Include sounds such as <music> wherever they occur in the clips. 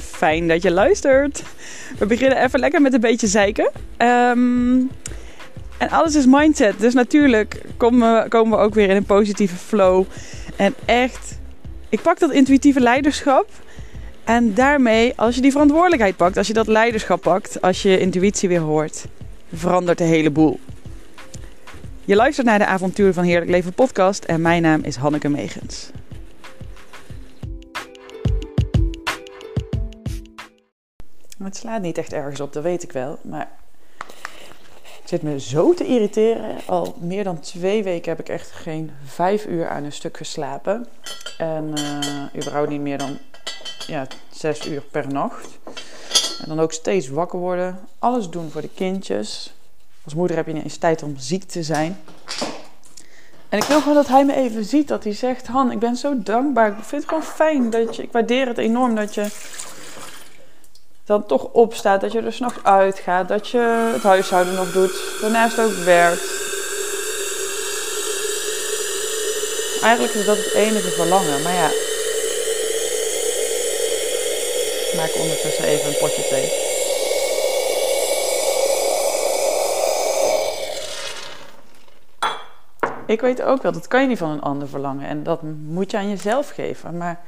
Fijn dat je luistert. We beginnen even lekker met een beetje zeiken. Ehm, en alles is mindset. Dus natuurlijk komen we, komen we ook weer in een positieve flow. En echt, ik pak dat intuïtieve leiderschap. En daarmee, als je die verantwoordelijkheid pakt, als je dat leiderschap pakt, als je intuïtie weer hoort, verandert de hele boel. Je luistert naar de Avontuur van Heerlijk Leven podcast en mijn naam is Hanneke Megens. Het slaat niet echt ergens op, dat weet ik wel. Maar het zit me zo te irriteren. Al meer dan twee weken heb ik echt geen vijf uur aan een stuk geslapen. En uh, überhaupt niet meer dan ja, zes uur per nacht. En dan ook steeds wakker worden. Alles doen voor de kindjes. Als moeder heb je niet eens tijd om ziek te zijn. En ik wil gewoon dat hij me even ziet. Dat hij zegt: Han, ik ben zo dankbaar. Ik vind het gewoon fijn dat je. Ik waardeer het enorm dat je dan toch opstaat, dat je er s'nachts uitgaat, dat je het huishouden nog doet, daarnaast ook werkt. Eigenlijk is dat het enige verlangen, maar ja. Ik maak ondertussen even een potje thee. Ik weet ook wel, dat kan je niet van een ander verlangen en dat moet je aan jezelf geven, maar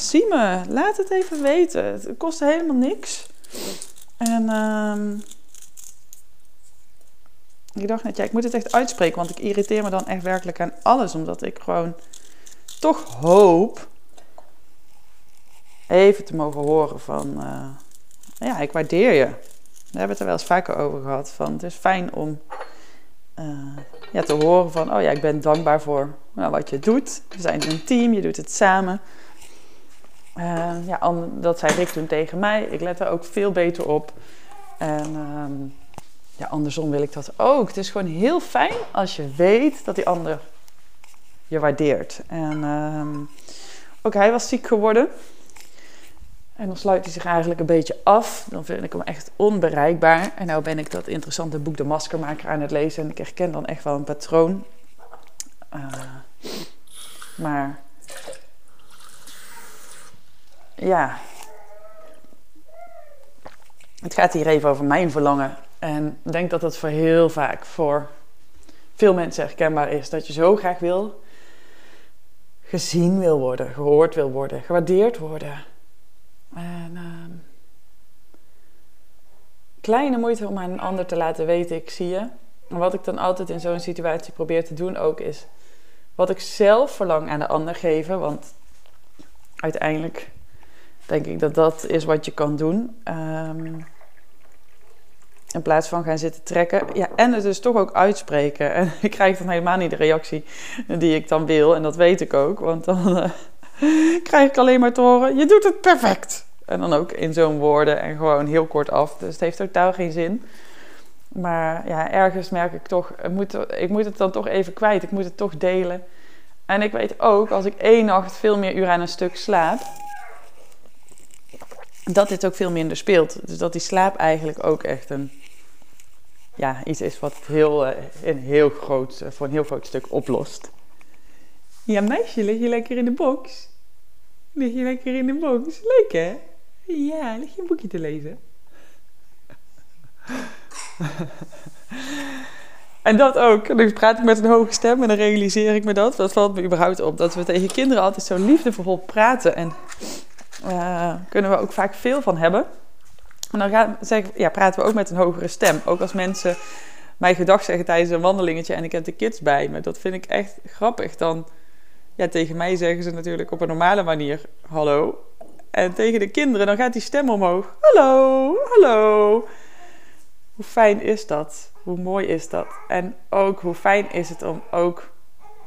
zie me, laat het even weten. Het kost helemaal niks. En uh, ik dacht net, ja, ik moet het echt uitspreken, want ik irriteer me dan echt werkelijk aan alles, omdat ik gewoon toch hoop even te mogen horen van, uh, ja, ik waardeer je. We hebben het er wel eens vaker over gehad. Van, het is fijn om uh, ja, te horen van, oh ja, ik ben dankbaar voor nou, wat je doet. We zijn een team, je doet het samen. Uh, ja, dat zei Rick toen tegen mij. Ik let er ook veel beter op. En uh, ja, andersom wil ik dat ook. Het is gewoon heel fijn als je weet dat die ander je waardeert. En uh, ook hij was ziek geworden. En dan sluit hij zich eigenlijk een beetje af. Dan vind ik hem echt onbereikbaar. En nou ben ik dat interessante boek De Maskermaker aan het lezen. En ik herken dan echt wel een patroon. Uh, maar ja, het gaat hier even over mijn verlangen. En ik denk dat dat voor heel vaak voor veel mensen herkenbaar is. Dat je zo graag wil gezien wil worden, gehoord wil worden, gewaardeerd worden. En uh, kleine moeite om aan een ander te laten weten, ik zie je. En wat ik dan altijd in zo'n situatie probeer te doen ook is... wat ik zelf verlang aan de ander geven. Want uiteindelijk denk ik dat dat is wat je kan doen. Um, in plaats van gaan zitten trekken. Ja, en het dus toch ook uitspreken. <laughs> En ik krijg dan helemaal niet de reactie die ik dan wil. En dat weet ik ook. Want dan uh, <laughs> krijg ik alleen maar te horen: je doet het perfect. En dan ook in zo'n woorden en gewoon heel kort af. Dus het heeft totaal geen zin. Maar ja, ergens merk ik toch, ik moet, ik moet het dan toch even kwijt. Ik moet het toch delen. En ik weet ook, als ik één nacht veel meer uur aan een stuk slaap, dat dit ook veel minder speelt. Dus dat die slaap eigenlijk ook echt een, ja, iets is wat heel, uh, een heel groot, uh, voor een heel groot stuk oplost. Ja, meisje, lig je lekker in de box? Lig je lekker in de box? Leuk hè? Ja, lig je een boekje te lezen? <laughs> en dat ook. Dan praat ik met een hoge stem en dan realiseer ik me dat. Dat valt me überhaupt op. Dat we tegen kinderen altijd zo liefdevol praten. En uh, kunnen we ook vaak veel van hebben. En dan ja, praten we ook met een hogere stem. Ook als mensen mij gedag zeggen tijdens een wandelingetje en ik heb de kids bij me. Dat vind ik echt grappig. Dan, ja, tegen mij zeggen ze natuurlijk op een normale manier hallo. En tegen de kinderen, dan gaat die stem omhoog. Hallo, hallo. Hoe fijn is dat? Hoe mooi is dat? En ook hoe fijn is het om ook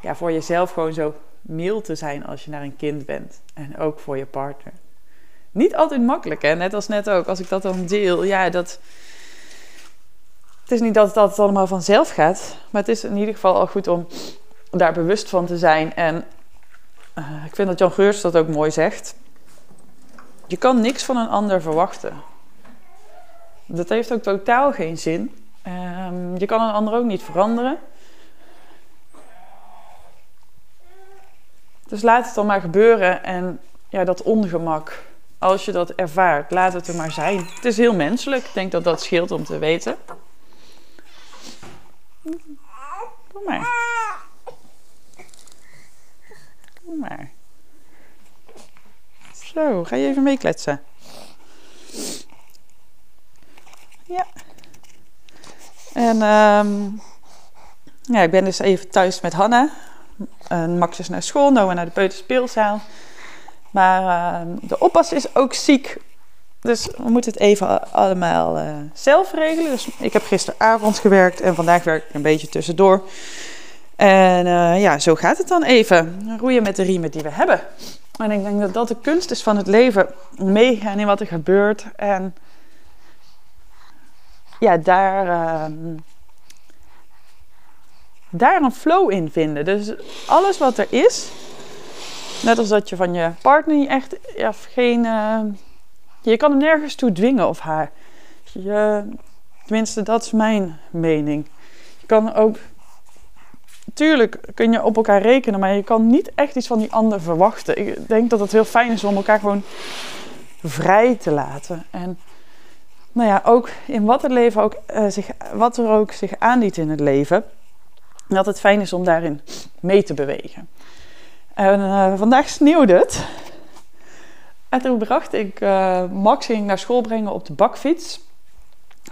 ja, voor jezelf gewoon zo mild te zijn als je naar een kind bent. En ook voor je partner. Niet altijd makkelijk, hè? Net als net ook. Als ik dat dan deel, ja, dat... Het is niet dat het allemaal vanzelf gaat. Maar het is in ieder geval al goed om daar bewust van te zijn. En uh, ik vind dat Jan Geurs dat ook mooi zegt. Je kan niks van een ander verwachten. Dat heeft ook totaal geen zin. Um, je kan een ander ook niet veranderen. Dus laat het dan maar gebeuren. En ja, dat ongemak. Als je dat ervaart, laat het er maar zijn. Het is heel menselijk. Ik denk dat dat scheelt om te weten. Kom maar. Kom maar. Zo, ga je even meekletsen? Ja. En um, ja, ik ben dus even thuis met Hanna. En Max is naar school, Noah naar de peuterspeelzaal. Maar uh, de oppas is ook ziek. Dus we moeten het even allemaal uh, zelf regelen. Dus ik heb gisteravond gewerkt en vandaag werk ik een beetje tussendoor. En uh, ja, zo gaat het dan even. Roeien met de riemen die we hebben. En ik denk dat dat de kunst is van het leven. Meegaan in wat er gebeurt. En ja, daar, uh, daar een flow in vinden. Dus alles wat er is, net als dat je van je partner niet echt, geen, uh, je kan hem nergens toe dwingen of haar. Je, tenminste, dat is mijn mening. Je kan ook, tuurlijk kun je op elkaar rekenen, maar je kan niet echt iets van die ander verwachten. Ik denk dat het heel fijn is om elkaar gewoon vrij te laten. En nou ja, ook in wat, het leven ook, uh, zich, wat er ook zich aandient in het leven, dat het fijn is om daarin mee te bewegen. En uh, vandaag sneeuwde het. En toen bracht ik uh, Max ging naar school brengen op de bakfiets.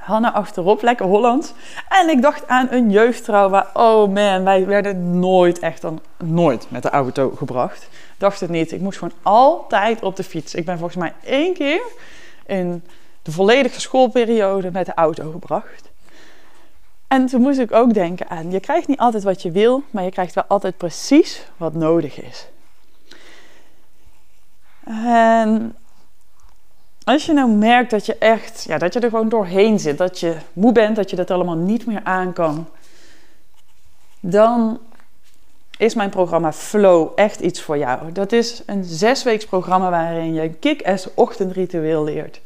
Hanna achterop, lekker Holland. En ik dacht aan een jeugdtrouw waar, oh man, wij werden nooit echt dan nooit met de auto gebracht. Dacht het niet. Ik moest gewoon altijd op de fiets. Ik ben volgens mij één keer in de volledige schoolperiode met de auto gebracht. En toen moest ik ook denken aan, je krijgt niet altijd wat je wil, maar je krijgt wel altijd precies wat nodig is. En als je nou merkt dat je echt, ja, dat je er gewoon doorheen zit, dat je moe bent, dat je dat allemaal niet meer aan kan, dan is mijn programma Flow echt iets voor jou. Dat is een zesweeks programma waarin je een kick-ass ochtendritueel leert.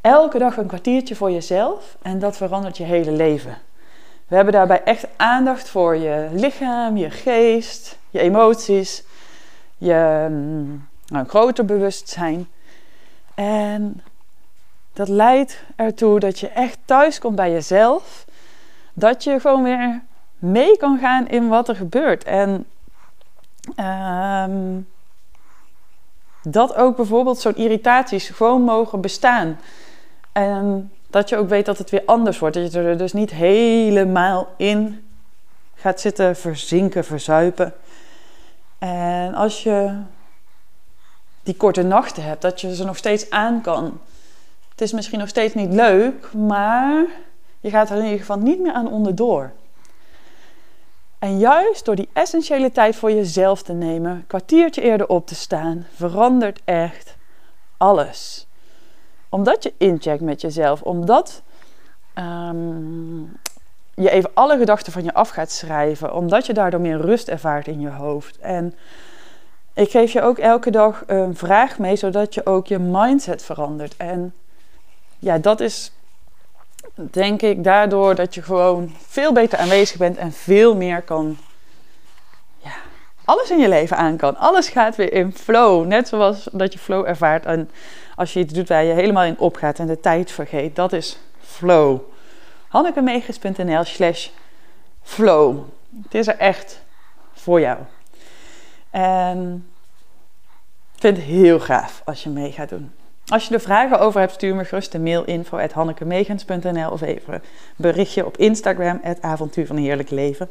Elke dag een kwartiertje voor jezelf en dat verandert je hele leven. We hebben daarbij echt aandacht voor je lichaam, je geest, je emoties, je mm, nou, groter bewustzijn. En dat leidt ertoe dat je echt thuis komt bij jezelf. Dat je gewoon weer mee kan gaan in wat er gebeurt. En um, dat ook bijvoorbeeld zo'n irritaties gewoon mogen bestaan. En dat je ook weet dat het weer anders wordt. Dat je er dus niet helemaal in gaat zitten verzinken, verzuipen. En als je die korte nachten hebt, dat je ze nog steeds aan kan. Het is misschien nog steeds niet leuk, maar je gaat er in ieder geval niet meer aan onderdoor. En juist door die essentiële tijd voor jezelf te nemen, kwartiertje eerder op te staan, verandert echt alles omdat je incheckt met jezelf, omdat um, je even alle gedachten van je af gaat schrijven, omdat je daardoor meer rust ervaart in je hoofd. En ik geef je ook elke dag een vraag mee, zodat je ook je mindset verandert. En ja, dat is denk ik daardoor dat je gewoon veel beter aanwezig bent en veel meer kan. Ja, alles in je leven aan kan. Alles gaat weer in flow. Net zoals dat je flow ervaart. En als je iets doet waar je helemaal in opgaat en de tijd vergeet. Dat is flow. hannekemeges.nl slash flow. Het is er echt voor jou. En ik vind het heel gaaf als je mee gaat doen. Als je er vragen over hebt, stuur me gerust een mail info hannekemegens.nl of even een berichtje op Instagram, het avontuur van heerlijk leven.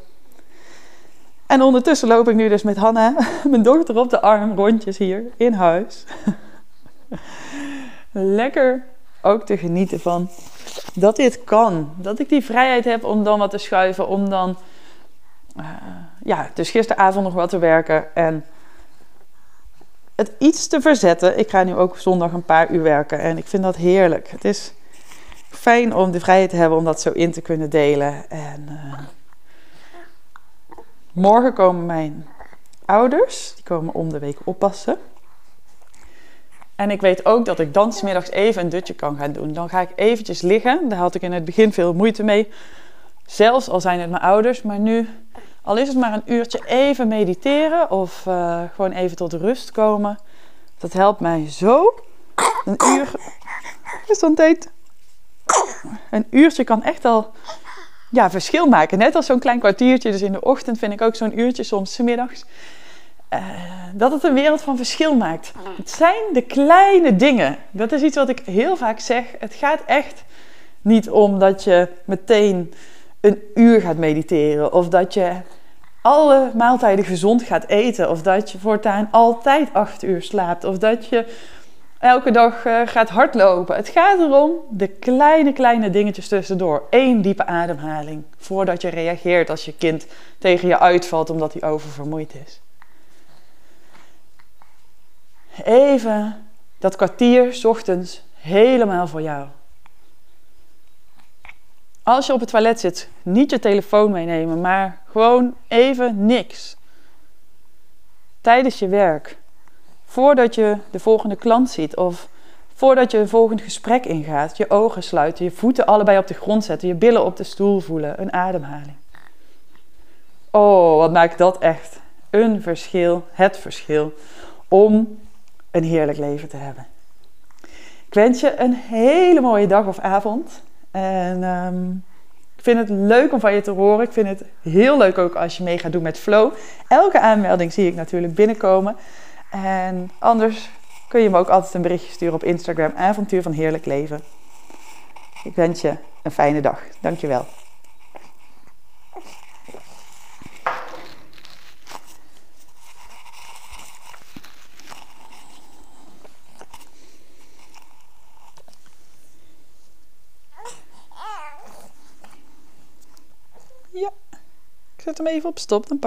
En ondertussen loop ik nu dus met Hanna, <laughs> mijn dochter op de arm, rondjes hier in huis. <laughs> <laughs> lekker ook te genieten van dat dit kan. Dat ik die vrijheid heb om dan wat te schuiven, om dan, uh, ja, dus gisteravond nog wat te werken en het iets te verzetten. Ik ga nu ook zondag een paar uur werken en ik vind dat heerlijk. Het is fijn om de vrijheid te hebben om dat zo in te kunnen delen. En uh, morgen komen mijn ouders, die komen om de week oppassen. En ik weet ook dat ik dan smiddags even een dutje kan gaan doen. Dan ga ik eventjes liggen. Daar had ik in het begin veel moeite mee. Zelfs al zijn het mijn ouders. Maar nu, al is het maar een uurtje even mediteren of uh, gewoon even tot rust komen. Dat helpt mij zo. Een uur. Gezondheid. Een uurtje kan echt al ja, verschil maken. Net als zo'n klein kwartiertje. Dus in de ochtend vind ik ook zo'n uurtje, soms middags. Uh, dat het een wereld van verschil maakt. Het zijn de kleine dingen. Dat is iets wat ik heel vaak zeg. Het gaat echt niet om dat je meteen een uur gaat mediteren. Of dat je alle maaltijden gezond gaat eten. Of dat je voortaan altijd acht uur slaapt. Of dat je elke dag uh, gaat hardlopen. Het gaat erom de kleine, kleine dingetjes tussendoor. Eén diepe ademhaling voordat je reageert als je kind tegen je uitvalt omdat hij oververmoeid is. Even dat kwartier ochtends helemaal voor jou. Als je op het toilet zit, niet je telefoon meenemen, maar gewoon even niks. Tijdens je werk, voordat je de volgende klant ziet of voordat je een volgend gesprek ingaat, je ogen sluiten, je voeten allebei op de grond zetten, je billen op de stoel voelen, een ademhaling. Oh, wat maakt dat echt een verschil, het verschil om een heerlijk leven te hebben. Ik wens je een hele mooie dag of avond. En um, ik vind het leuk om van je te horen. Ik vind het heel leuk ook als je mee gaat doen met Flow. Elke aanmelding zie ik natuurlijk binnenkomen. En anders kun je me ook altijd een berichtje sturen op Instagram. Avontuur van Heerlijk Leven. Ik wens je een fijne dag. Dankjewel. Even op stop. Dan